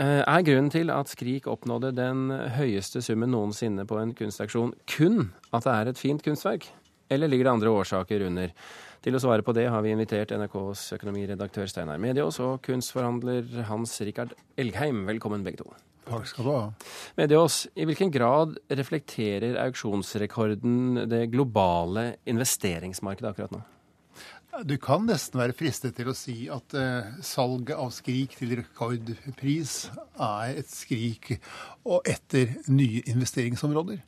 Eh, er grunnen til at Skrik oppnådde den høyeste summen noensinne på en kunstauksjon kun at det er et fint kunstverk, eller ligger det andre årsaker under? Til å svare på det har vi invitert NRKs økonomiredaktør Steinar Mediås og kunstforhandler Hans Rikard Elgheim. Velkommen begge to. Takk skal du ha. Mediås, i hvilken grad reflekterer auksjonsrekorden det globale investeringsmarkedet akkurat nå? Du kan nesten være fristet til å si at uh, salget av Skrik til rekordpris er et skrik og etter nye investeringsområder.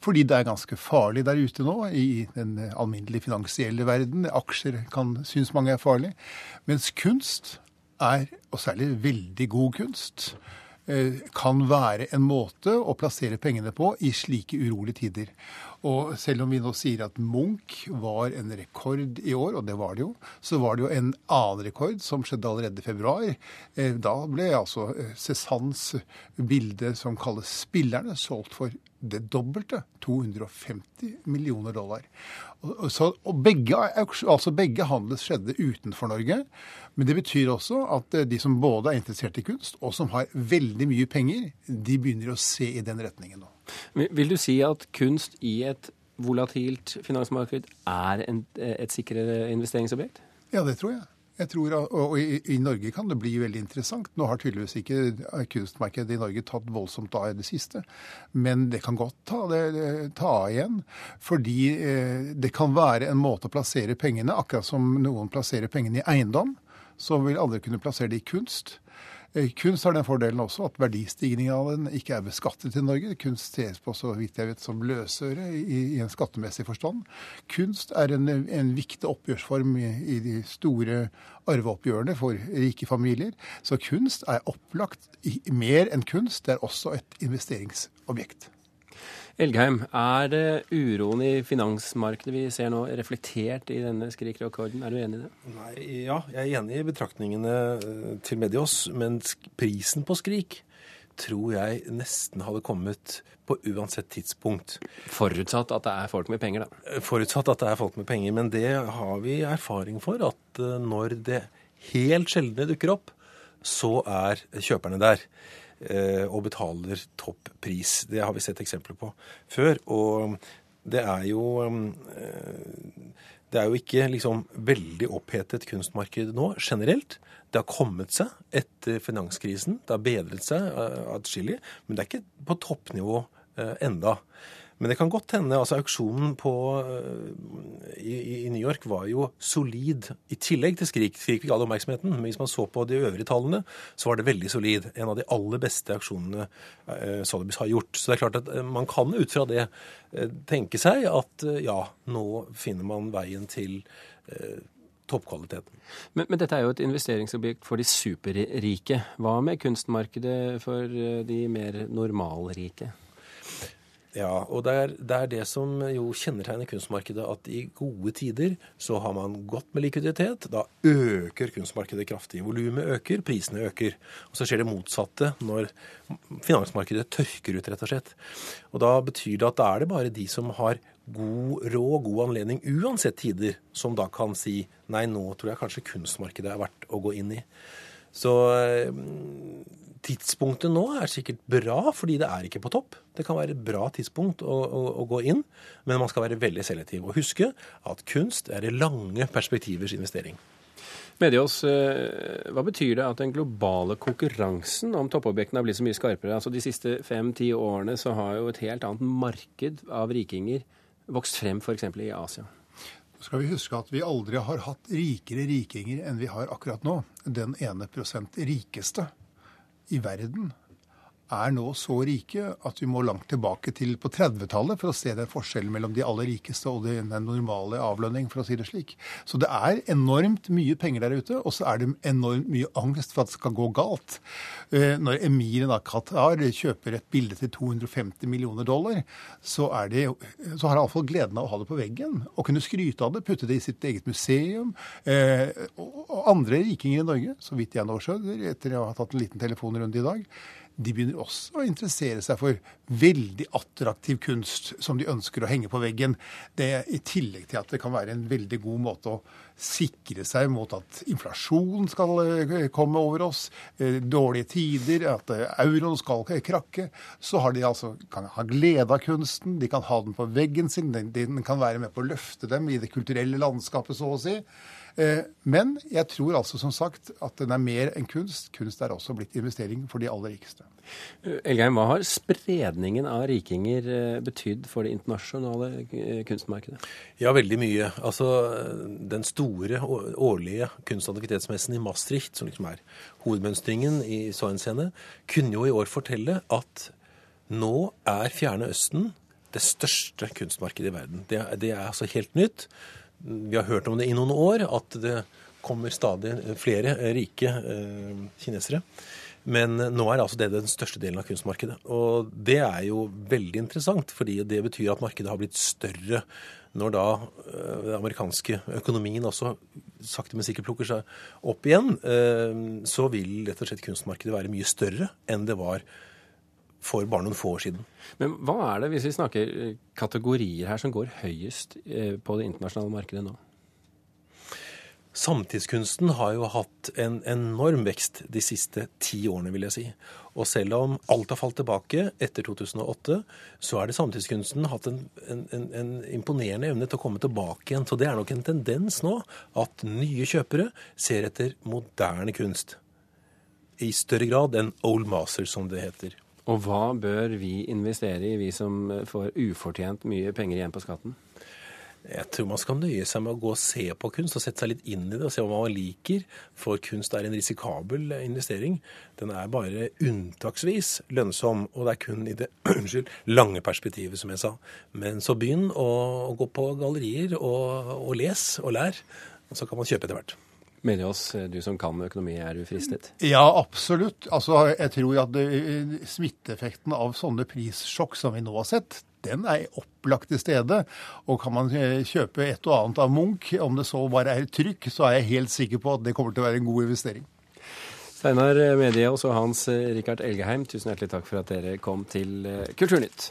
Fordi det er ganske farlig der ute nå i den alminnelige finansielle verden. Aksjer kan synes mange er farlig. Mens kunst er, og særlig veldig god kunst, uh, kan være en måte å plassere pengene på i slike urolige tider. Og selv om vi nå sier at Munch var en rekord i år, og det var det jo, så var det jo en annen rekord som skjedde allerede i februar. Eh, da ble altså eh, Cézannes bilde som kalles 'Spillerne' solgt for det dobbelte. 250 millioner dollar. Så, og begge, altså begge handler skjedde utenfor Norge. Men det betyr også at eh, de som både er interessert i kunst, og som har veldig mye penger, de begynner å se i den retningen nå. Vil du si at kunst i et volatilt finansmarked er en, et sikrere investeringsobjekt? Ja, det tror jeg. Jeg tror, og i, i, Norge kan det bli veldig interessant. Nå har tydeligvis ikke kunstmarkedet i Norge tatt voldsomt av i det siste. Men det kan godt ta, det, ta igjen. Fordi eh, det kan være en måte å plassere pengene, akkurat som noen plasserer pengene i eiendom. Så vil andre kunne plassere det i kunst. Eh, kunst har den fordelen også at verdistigningen av den ikke er beskattet i Norge. Kunst ses på så vidt jeg vet som løsøre i, i en skattemessig forstand. Kunst er en, en viktig oppgjørsform i, i, de store arveoppgjørene for rike familier. Så kunst er opplagt i, mer enn kunst. Det er også et investeringsobjekt. Elgheim, er det uroen i finansmarkedet vi ser nå reflektert i denne skrikrekorden? Er du enig i det? Nei, ja, jeg er enig i betraktningene eh, til Medios, men prisen på Skrik tror jeg nesten hadde kommet på uansett tidspunkt. Forutsatt at det er folk med penger, da? Eh, forutsatt at det er folk med penger, men det har vi erfaring for at eh, når det helt sjeldne dukker opp, så er kjøperne der. Eh, og betaler topp pris. Det har vi sett eksempler på før. Og det er jo eh, det er jo ikke liksom veldig opphetet kunstmarked nå generelt. Det har kommet seg etter finanskrisen. Det har bedret seg eh, atskillig. Men det er ikke på toppnivå enda. Men det kan godt hende. altså Auksjonen på, uh, i, i, New York var jo solid i tillegg til Skrik. Skrik fikk all oppmerksomheten. Men hvis man så på de øvrige tallene, så var det veldig solid. En av de aller beste auksjonene uh, Sotheby's har gjort. Så det er klart at uh, man kan ut fra det tenke seg at ja, nå finner man veien til toppkvaliteten. Men, men, dette er jo et investeringsobjekt for de superrike. Hva med kunstmarkedet for de mer normalrike? Ja, og det er, det er, det som jo kjennetegner kunstmarkedet, at i gode tider så har man godt med likviditet. Da øker kunstmarkedet kraftig. Volumet øker, prisene øker. Og så skjer det motsatte når finansmarkedet tørker ut, rett og slett. Og da betyr det at da er det bare de som har god råd, god anledning uansett tider, som da kan si nei, nå tror jeg kanskje kunstmarkedet er verdt å gå inn i. Så tidspunktet nå er sikkert bra, fordi det er ikke på topp. Det kan være et bra tidspunkt å, å, å, gå inn, men man skal være veldig selektiv. Og huske at kunst er i lange perspektivers investering. Medios, eh, hva betyr det at den globale konkurransen om toppobjektene har blitt så mye skarpere? Altså De siste fem-ti årene så har jo et helt annet marked av rikinger vokst frem f.eks. i Asia. Så skal vi huske at vi aldri har hatt rikere rikinger enn vi har akkurat nå. Den ene prosent rikeste i verden er nå så rike at vi må langt tilbake til på 30-tallet for å se den forskjellen mellom de aller rikeste og den normale avlønning, for å si det slik. Så det er enormt mye penger der ute, og så er det enormt mye angst for at det skal gå galt. Eh, når emiren av Qatar kjøper et bilde til 250 millioner dollar, så, er det, så har han iallfall gleden av å ha det på veggen og kunne skryte av det, putte det i sitt eget museum. Eh, og andre rikinger i Norge, så vidt jeg nå skjønner, etter å ha tatt en liten telefonrunde i dag, de begynner også å interessere seg for veldig attraktiv kunst som de ønsker å henge på veggen. Det I tillegg til at det kan være en veldig god måte å sikre seg mot at inflasjon skal eh, komme over oss, eh, dårlige tider, at eh, euroen skal krakke, så har de altså, kan ha glede av kunsten. De kan ha den på veggen sin, den, den kan være med på å løfte dem i det kulturelle landskapet, så å si. Eh, men jeg tror altså som sagt at den er mer enn kunst. Kunst er også blitt investering for de aller rikeste. Elgheim, hva har spredningen av rikinger betydd for det internasjonale kunstmarkedet? Ja, veldig mye. Altså, Den store årlige kunst- og aktivitetsmessen i Maastricht, som liksom er hovedmønstringen i så henseende, kunne jo i år fortelle at nå er Fjerne Østen det største kunstmarkedet i verden. Det, det er altså helt nytt. Vi har hørt om det i noen år, at det kommer stadig flere rike eh, kinesere. Men nå er altså det den største delen av kunstmarkedet. Og det er jo veldig interessant, fordi det betyr at markedet har blitt større når da eh, den amerikanske økonomien også sakte, men sikkert plukker seg opp igjen. Eh, så vil rett og slett kunstmarkedet være mye større enn det var for bare noen få år siden. Men hva er det, hvis vi snakker eh, kategorier her, som går høyest på det internasjonale markedet nå? Samtidskunsten har jo hatt en enorm vekst de siste ti årene, vil jeg si. Og selv om alt har falt tilbake etter 2008, så er det samtidskunsten hatt en, en, en, imponerende evne til å komme tilbake igjen. Så det er nok en tendens nå at nye kjøpere ser etter moderne kunst. I større grad enn old master, som det heter. Og hva bør vi investere i, vi som får ufortjent mye penger igjen på skatten? Jeg tror man skal nøye seg med å gå og se på kunst og sette seg litt inn i det og se hva man liker. For kunst er en risikabel investering. Den er bare unntaksvis lønnsom, og det er kun i det unnskyld, lange perspektivet, som jeg sa. Men så begynn å, å gå på gallerier og, og les og lær, og så kan man kjøpe etter hvert. Medias, du som kan økonomi, er du fristet? Ja, absolutt. Altså, jeg tror at det, smitteeffekten av sånne prissjokk som vi nå har sett, den er opplagt til stede. Og kan man eh, kjøpe et og annet av Munch, om det så bare er trykk, så er jeg helt sikker på at det kommer til å være en god investering. Steinar Medie og Hans Rikard Elgeheim, tusen hjertelig takk for at dere kom til eh, Kulturnytt.